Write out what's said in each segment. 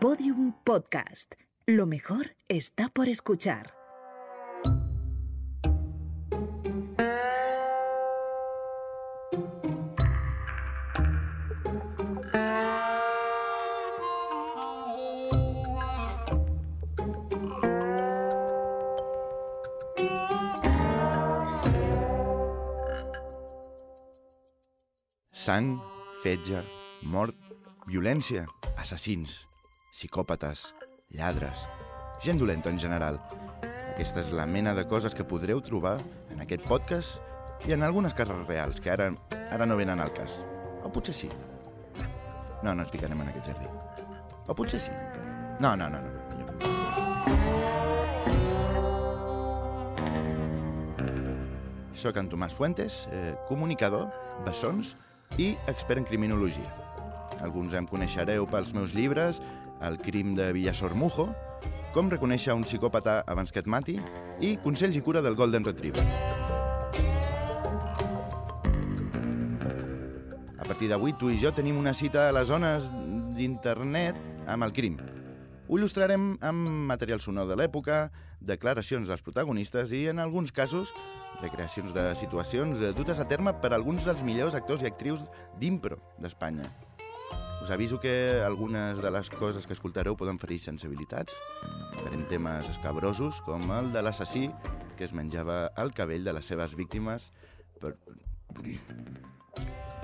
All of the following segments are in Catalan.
Podium Podcast. Lo mejor está por escuchar. Sang, fetge, mort, violència, assassins, psicòpates, lladres, gent dolenta en general. Aquesta és la mena de coses que podreu trobar en aquest podcast i en algunes cases reals, que ara, ara no venen al cas. O potser sí. No, no ens ficarem en aquest jardí. O potser sí. No, no, no, no. Soc en Tomàs Fuentes, eh, comunicador, bessons i expert en criminologia. Alguns em coneixereu pels meus llibres El crim de Villasormujo, Com reconèixer un psicòpata abans que et mati i Consells i cura del Golden Retriever. A partir d'avui, tu i jo tenim una cita a les zones d'internet amb el crim. Ho il·lustrarem amb material sonor de l'època, declaracions dels protagonistes i, en alguns casos, recreacions de situacions dutes a terme per alguns dels millors actors i actrius d'impro d'Espanya. Us aviso que algunes de les coses que escoltareu poden ferir sensibilitats. Farem temes escabrosos, com el de l'assassí que es menjava el cabell de les seves víctimes per...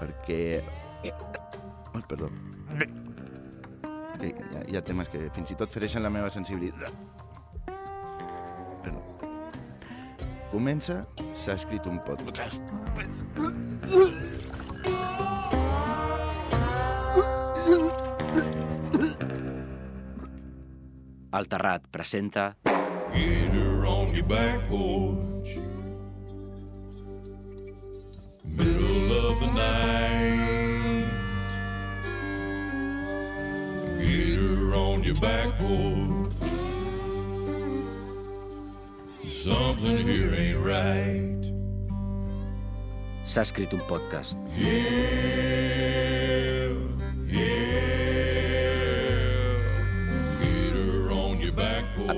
perquè... Oh, perdó. Hi, ha, hi ha temes que fins i tot fereixen la meva sensibilitat. Perdó. Comença, s'ha escrit un podcast. El Terrat presenta Get her on your back porch. Middle of the night. Get her on your back porch. Something here ain't right. S'ha escrit un podcast. Yeah,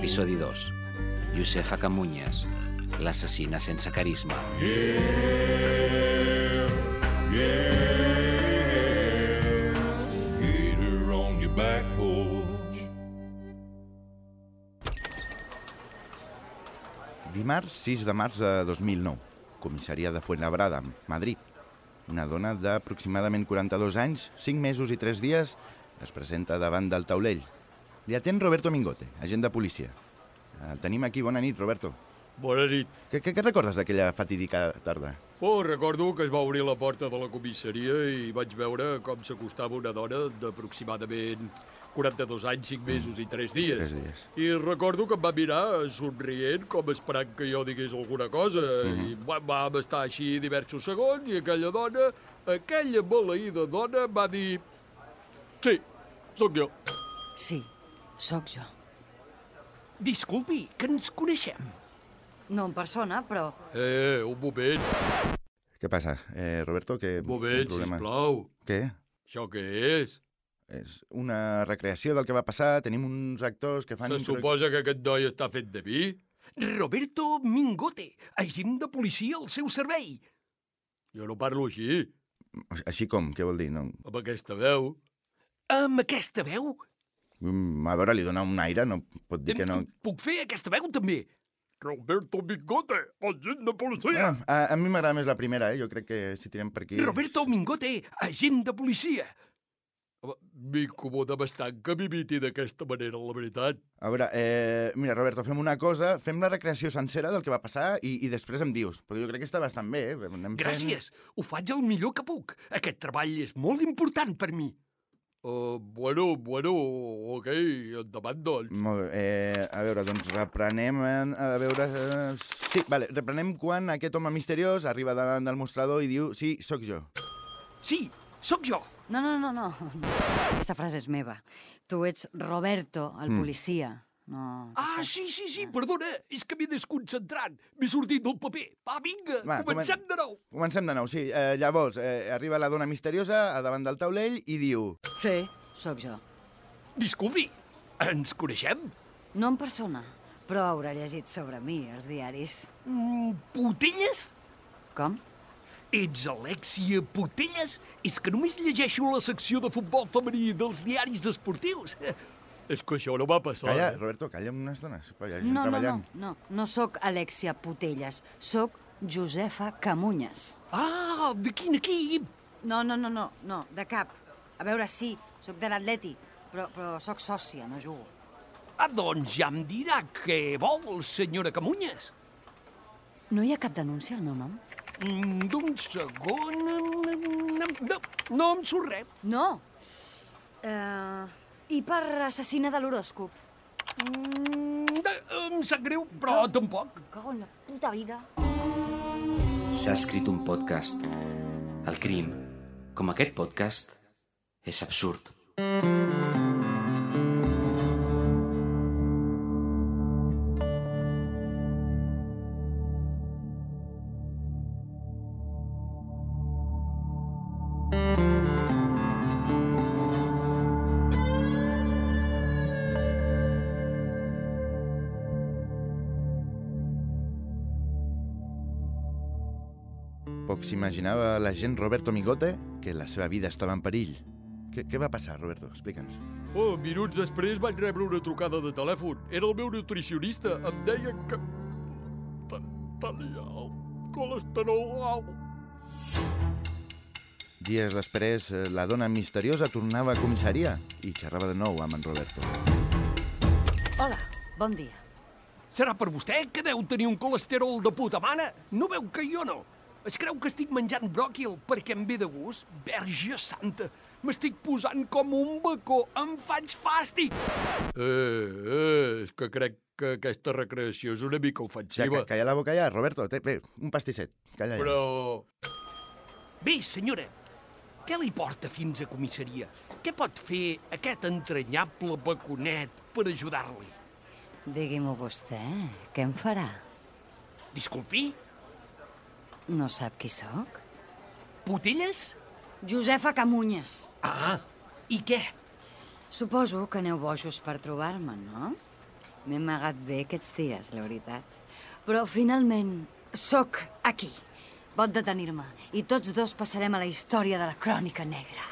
Episodi 2. Josefa Camunyes, l'assassina sense carisma. Yeah, yeah. Get her on your back porch. Dimarts 6 de març de 2009, comissaria de Fuenlabrada, Madrid. Una dona d'aproximadament 42 anys, 5 mesos i 3 dies, es presenta davant del taulell. Li atén Roberto Mingote, agent de policia. El tenim aquí, bona nit, Roberto. Bona nit. Què, què, què recordes d'aquella fatídica tarda? Oh, recordo que es va obrir la porta de la comissaria i vaig veure com s'acostava una dona d'aproximadament 42 anys, 5 mesos i 3 dies. Tres dies. I recordo que em va mirar somrient com esperant que jo digués alguna cosa. I va- vam estar així diversos segons i aquella dona, aquella maleïda dona, va dir... Sí, sóc jo. Sí, sóc jo. Disculpi, que ens coneixem. No en persona, però... Eh, un moment, Què passa, eh, Roberto? Que, un moment, sisplau. Què? Això què és? És una recreació del que va passar, tenim uns actors que fan... Se suposa que aquest noi està fet de vi? Roberto Mingote, agent de policia al seu servei. Jo no parlo així, Així com? Què vol dir? No... amb aquesta veu. Amb aquesta veu? Mm, A veure, li dona un aire, no pot dir que no... Puc fer aquesta veu també? Roberto Mingote, agent de policia. Ah, a, a mi m'agrada més la primera, eh? Jo crec que si tirem per aquí... Roberto Mingote, agent de policia. M'incomoda bastant que m'imiti d'aquesta manera, la veritat. A veure, eh, mira, Roberto, fem una cosa, fem la recreació sencera del que va passar i, i després em dius, perquè jo crec que està bastant bé, eh? Anem fent- Gràcies, ho faig el millor que puc. Aquest treball és molt important per mi. Uh, bueno, bueno, ok, endavant, doncs. Molt bé, eh, a veure, doncs reprenem, en- a veure... Eh, sí, vale, reprenem quan aquest home misteriós arriba davant del mostrador i diu sí, sóc jo. Sí, sóc jo. No, no, no, no. Aquesta frase és meva. Tu ets Roberto, el Mm. policia. No, Ah, sí, sí, sí, perdona, és que m'he desconcentrat. M'he sortit del paper. Va, vinga, Va, comencem comen- de nou. Comencem de nou, sí. Eh, llavors, eh, arriba la dona misteriosa a davant del taulell i diu... Sí, sóc jo. Disculpi, Ens coneixem? No en persona, però haurà llegit sobre mi als diaris. Mm, Potelles? Com? Ets Alexia Potelles? És que només llegeixo la secció de futbol femení dels diaris esportius. És que això no va passar. Calla, eh? Roberto, calla una estona. Gent No, no, no, no, no sóc Alexia Putelles, sóc Josefa Camunyes. Ah, de quin equip? No, no, no, no, no, de cap. A veure, sí, sóc de l'Atleti, però, però sóc sòcia, no jugo. Ah, doncs ja em dirà què vol, senyora Camunyes. No hi ha cap denúncia al meu nom? Mm, D'un segon... No, no, no em surt res. No. Uh, I per assassina de l'horòscop? Mm, em sap greu, però tampoc. Em cago en la puta vida. S'ha escrit un podcast. El crim, com aquest podcast, és absurd. Poc s'imaginava la gent Roberto Migote que la seva vida estava en perill. Què, què va passar, Roberto? Explica'ns. Oh, minuts després vaig rebre una trucada de telèfon. Era el meu nutricionista. Em deia que... Te- Tenia el colesterol alt. Dies després, eh, la dona misteriosa tornava a comissaria i xerrava de nou amb en Roberto. Hola, bon dia. Serà per vostè que deu tenir un colesterol de puta mare? No veu que jo no? Es creu que estic menjant bròquil perquè em ve de gust? Verge santa! M'estic posant com un bacó, em faig fàstic! Eh, eh, és que crec que aquesta recreació és una mica Ja, ofensiva. ca, calla la boca ja, Roberto. Té, bé, un pastisset. Calla ja. Però... Bé, senyora, què li porta fins a comissaria? Què pot fer aquest entranyable baconet per ajudar-li? Digui-m'ho vostè, què em farà? Disculpi, No sap qui sóc? Potelles? Josefa Camunyes. Ah, i què? Suposo que aneu bojos per trobar-me, no? M'he amagat bé aquests dies, la veritat. Però finalment sóc aquí. Pot detenir-me i tots dos passarem a la història de la crònica negra.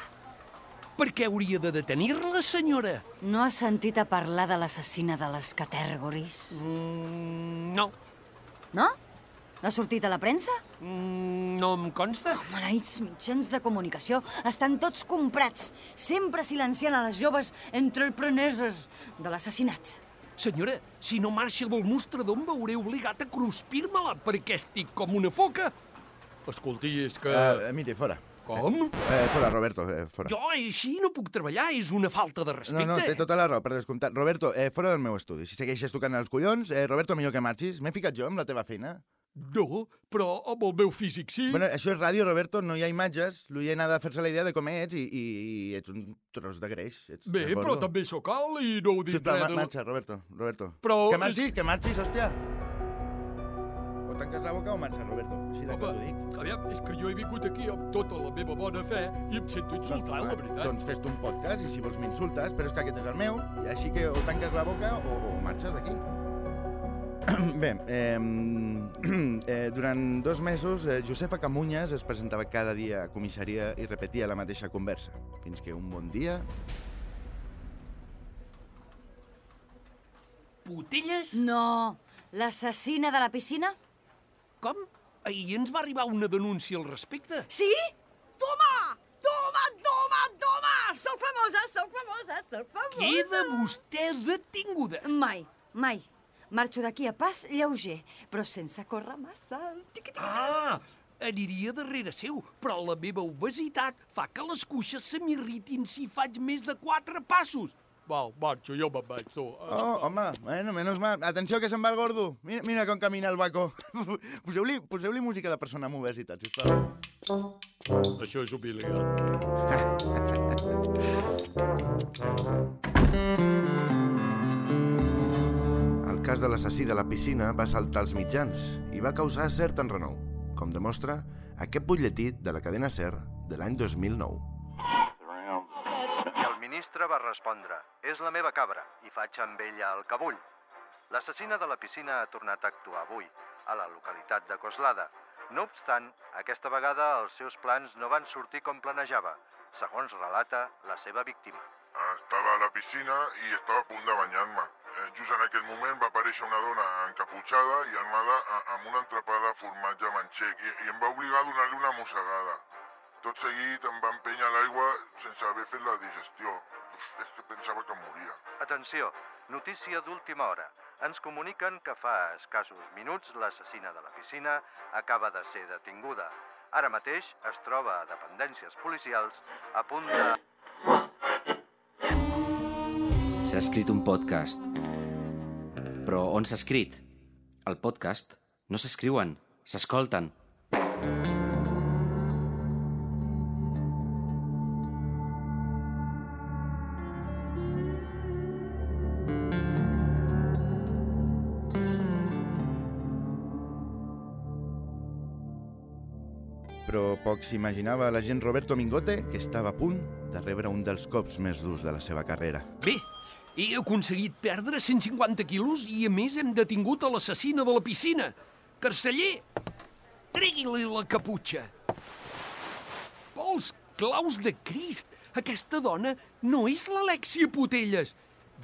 Per què hauria de detenir-la, senyora? No has sentit a parlar de l'assassina de les Catèrgoris? Mm, no, No? No ha sortit a la premsa? mm, no em consta. Maleïts mitjans de comunicació estan tots comprats, sempre silenciant a les joves entrepreneses de l'assassinat. Senyora, si no marxa del mostrador em veuré obligat a cruspir-me-la perquè estic com una foca. Escolti, és que... Uh, mire, fora. Com? Eh, fora, Roberto, eh, fora. Jo així no puc treballar, és una falta de No, respecte. no, té tota la raó, per descomptat. Roberto, eh, fora del meu estudi. Si segueixes tocant els collons, eh, Roberto, millor que marxis. M'he ficat jo amb la teva feina. No, però amb el meu físic sí. Bueno, això és ràdio, Roberto, no hi ha imatges. L'oient ha de fer-se la idea de com ets i, i, i ets un tros de greix. Ets Bé, però també sóc alt i no ho dic Sisplau, res ma de... marxa, Roberto, Roberto. Però Que és- marxis, que marxis, hòstia. O tanques la boca o marxa, Roberto. Així de clar t'ho Home, dic. aviam, és que jo he vingut aquí amb tota la meva bona fe i em sento insultat, la veritat. Doncs fes-te un podcast i si vols m'insultes, però és que aquest és el meu, i així que o tanques la boca o, o marxes d'aquí. Bé, eh, eh, durant dos mesos, eh, Josefa Camunyes es presentava cada dia a comissaria i repetia la mateixa conversa, fins que un bon dia... Potelles? No, l'assassina de la piscina? Com? Ahir ens va arribar una denúncia al respecte. Sí? Toma! Toma, toma, toma! Soc famosa, soc famosa, soc famosa! Queda vostè detinguda. Mai, mai. Marxo d'aquí a pas lleuger, però sense córrer massa. Tiqui, tiqui, tiqui. Ah, aniria darrere seu, però la meva obesitat fa que les cuixes se m'irritin si faig més de quatre passos. Val, marxo, jo me'n vaig, tu. Oh, home, bueno, menys mal. Atenció que se'n va el gordo. Mira, mira com camina el vaco. Poseu-li poseu música de persona amb obesitat, sisplau. Això és humiliant. El cas de l'assassí de la piscina va saltar als mitjans i va causar cert enrenou, com demostra aquest butlletí de la cadena SER de l'any 2009. El ministre va respondre «És la meva cabra i faig amb ella el que vull». L'assassina de la piscina ha tornat a actuar avui, a la localitat de Coslada. No obstant, aquesta vegada els seus plans no van sortir com planejava, segons relata la seva víctima. Estava a la piscina i estava a punt de banyar-me. Eh, Just en aquell moment va aparèixer una dona encaputxada i armada amb una entrapada de formatge manxec i, i em va obligar a donar-li una mossegada. Tot seguit em va empènyer l'aigua sense haver fet la digestió. Uf, és que pensava que moria. Atenció, notícia d'última hora. Ens comuniquen que fa escassos minuts l'assassina de la piscina acaba de ser detinguda. Ara mateix es troba a dependències policials a punt de... S'ha escrit un podcast. Però on s'ha escrit? El podcast no s'escriuen, s'escolten. Però poc s'imaginava l'agent Roberto Mingote que estava a punt de rebre un dels cops més durs de la seva carrera. Bé, he aconseguit perdre 150 quilos i, a més, hem detingut a l'assassina de la piscina. Carceller, tregui-li la caputxa. Pels claus de Crist, aquesta dona no és l'Alexia Potelles.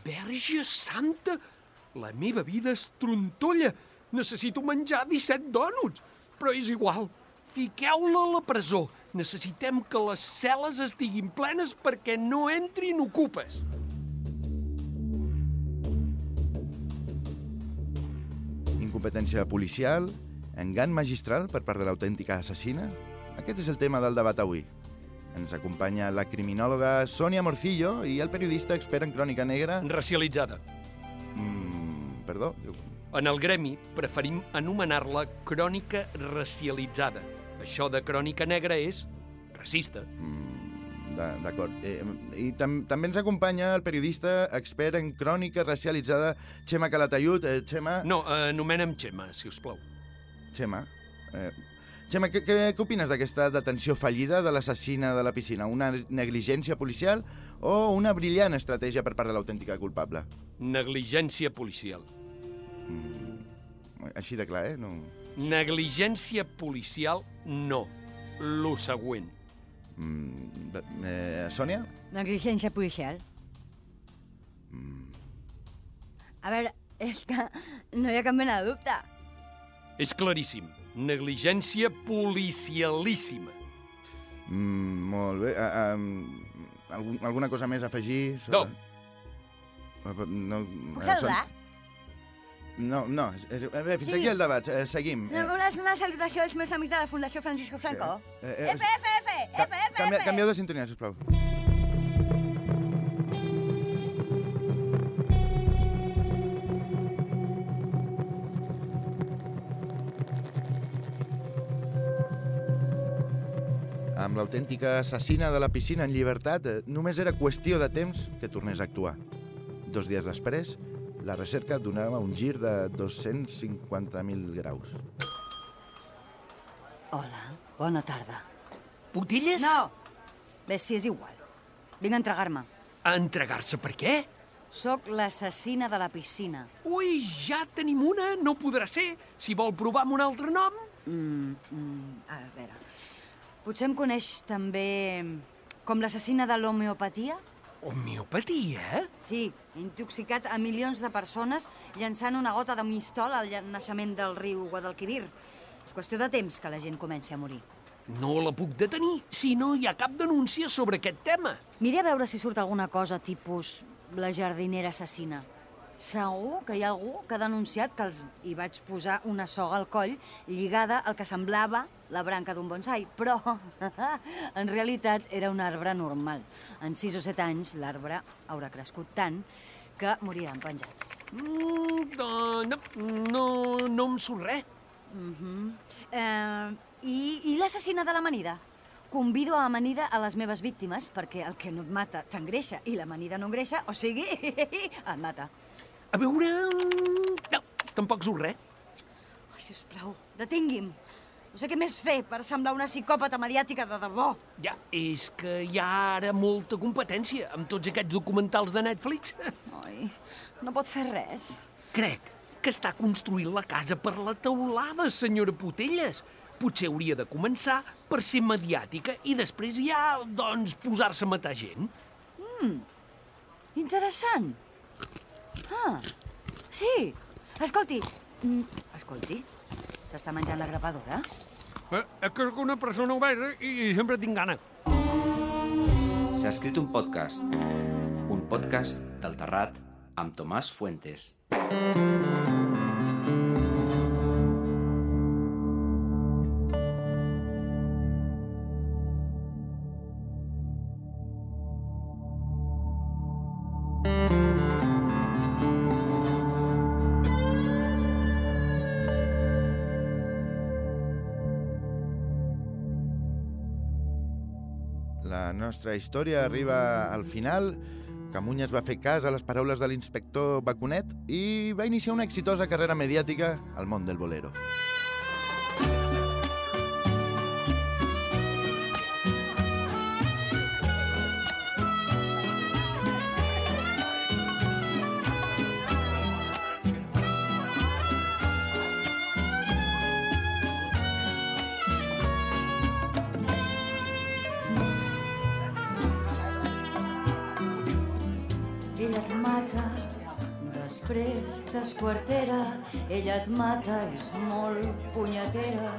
Verge Santa, la meva vida es trontolla. Necessito menjar 17 dònuts. Però és igual, fiqueu-la a la presó. Necessitem que les cel·les estiguin plenes perquè no entrin ocupes. Incompetència policial, engany magistral per part de l'autèntica assassina? Aquest és el tema del debat avui. Ens acompanya la criminòloga Sònia Morcillo i el periodista expert en crònica negra... Racialitzada. Mm, perdó? En el gremi preferim anomenar-la crònica racialitzada. Això de crònica negra és racista. Mm, D'acord. Eh, I tam també ens acompanya el periodista expert en crònica racialitzada Xema Calatayud. Eh, Xema... No, eh, anomena'm Xema, si us plau. Xema, eh, Xema, què, què, què opines d'aquesta detenció fallida de l'assassina de la piscina? Una negligència policial o una brillant estratègia per part de l'autèntica culpable? Negligència policial. Mm, així de clar, eh? No... Negligència policial, no. Lo següent. Mm, bé, eh, Sònia? Negligència policial. A veure, és que no hi ha cap mena de dubte. És claríssim. Negligència policialíssima. Mm, molt bé. Uh, um, algun, alguna cosa més a afegir? No. Eh, No, Puc eh, saludar? Sònia? No, no. A veure, fins Sí. aquí el debat. Eh, seguim. Eh, Una, una salutació als meus amics de la Fundació Francisco Franco. eh, eh, F, F, F, ca- canvia, canvieu de sintonia, sisplau. Amb l'autèntica assassina de la piscina en llibertat, eh, només era qüestió de temps que tornés a actuar. Dos dies després, la recerca donava un gir de 250.000 graus. Hola, bona tarda. Potelles? No! Bé, si és igual. Vinc a entregar-me. A entregar-se per què? Soc l'assassina de la piscina. Ui, ja tenim una, no podrà ser. Si vol provar amb un altre nom... Mm, mm, a veure... Potser em coneix també com l'assassina de l'homeopatia? Homeopatia? Sí, intoxicat a milions de persones llançant una gota de mistol al naixement del riu Guadalquivir. És qüestió de temps que la gent comenci a morir. No la puc detenir si no hi ha cap denúncia sobre aquest tema. Miri a veure si surt alguna cosa tipus la jardinera assassina. Segur que hi ha algú que ha denunciat que els hi vaig posar una soga al coll lligada al que semblava la branca d'un bonsai, però en realitat era un arbre normal. En 6 o 7 anys l'arbre haurà crescut tant que moriran penjats. Mm, no, no, no, no em surt res. Mm -hmm. eh, I i l'assassina de l'amanida? Convido a amanida a les meves víctimes perquè el que no et mata t'engreixa i l'amanida no engreixa, o sigui, et mata. A veure... No, tampoc surt res. Ai, sisplau, detingui'm. No sé què més fer per semblar una psicòpata mediàtica de debò. Ja, és que hi ha ara molta competència amb tots aquests documentals de Netflix. Oi, no pot fer res. Crec que està construint la casa per la teulada, senyora Potelles. Potser hauria de començar per ser mediàtica i després ja, doncs, posar-se a matar gent. Interessant. Ah, sí. Escolti, mm, escolti, s'està menjant la grapadora? Eh, és que sóc una persona obesa i sempre tinc gana. S'ha escrit un podcast. Un podcast del Terrat amb Tomàs Fuentes. La nostra història arriba al final. Camunyes va fer cas a les paraules de l'inspector Baconet i va iniciar una exitosa carrera mediàtica al món del bolero. Ella t'esquartera, ella et mata, és molt punyetera.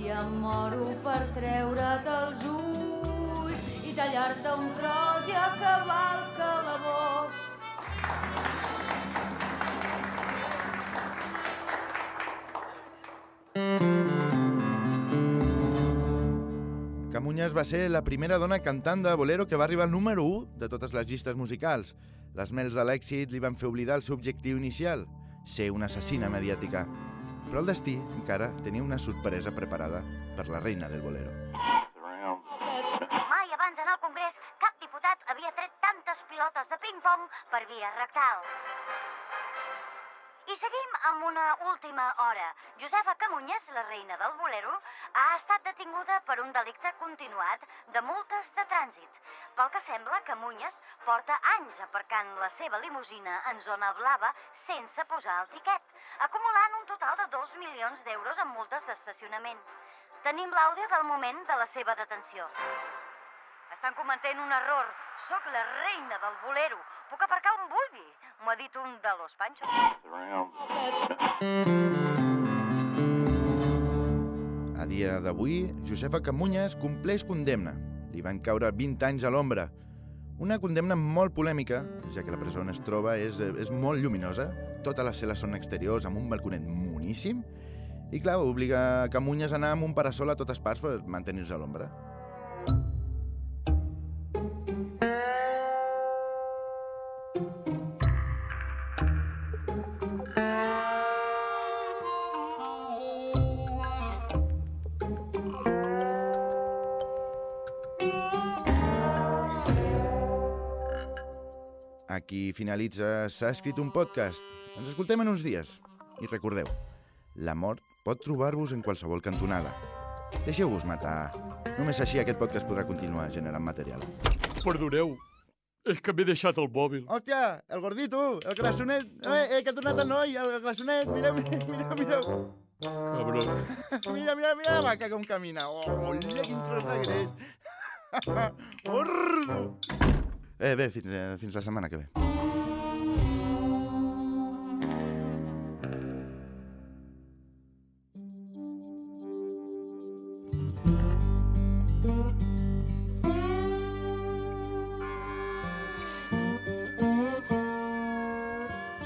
I em moro per treure't els ulls i tallar-te un tros i acabar el calabós. Camunyes va ser la primera dona cantant de bolero que va arribar al número 1 de totes les llistes musicals. Les mels de l'èxit li van fer oblidar el seu objectiu inicial, ser una assassina mediàtica. Però el destí encara tenia una sorpresa preparada per la reina del bolero. Mai abans en el Congrés cap diputat havia tret tantes pilotes de ping-pong per via rectal. I seguim amb una última hora. Josefa Camunyes, la reina del bolero, ha estat detinguda per un delicte continuat de multes de trànsit. Pel que sembla, Camunyes porta anys aparcant la seva limusina en zona blava sense posar el tiquet, acumulant un total de 2 milions d'euros en multes d'estacionament. Tenim l'àudio del moment de la seva detenció. Estan cometent un error. Sóc la reina del bolero. Puc aparcar on vulgui. M'ho ha dit un de los panchos. A dia d'avui, Josefa Camunyes compleix condemna. Li van caure 20 anys a l'ombra. Una condemna molt polèmica, ja que la presó on es troba és, eh, és molt lluminosa, totes les cel·les són exteriors amb un balconet moníssim, i clar, obliga Camunyes a anar amb un parasol a totes parts per mantenir-se a l'ombra. Finalitza S'ha escrit un podcast. Ens escoltem en uns dies. I recordeu, la mort pot trobar-vos en qualsevol cantonada. Deixeu-vos matar. Només així aquest podcast podrà continuar generant material. Perdoneu, és que m'he deixat el mòbil. Hòstia, el gordito, el grassonet. Eh, eh, que ha tornat el noi, el grassonet. Mireu, mireu, mireu. Cabrón. Mira, mira, mira la vaca com camina. Oh, mira quin tros de greix. Eh, bé, fins, eh, fins la setmana que ve.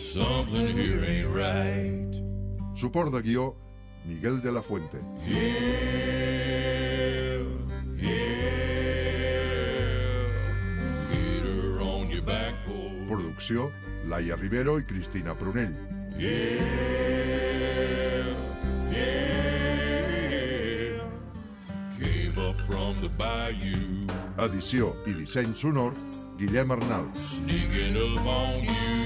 Something here ain't right. Suport de guió, Miguel de la Fuente. Get her on your back porch. Producció, Laia Rivero i Cristina Prunell. Yeah, yeah. Came up from the bayou, Edició i disseny sonor, Guillem Arnal. sneaking up on you.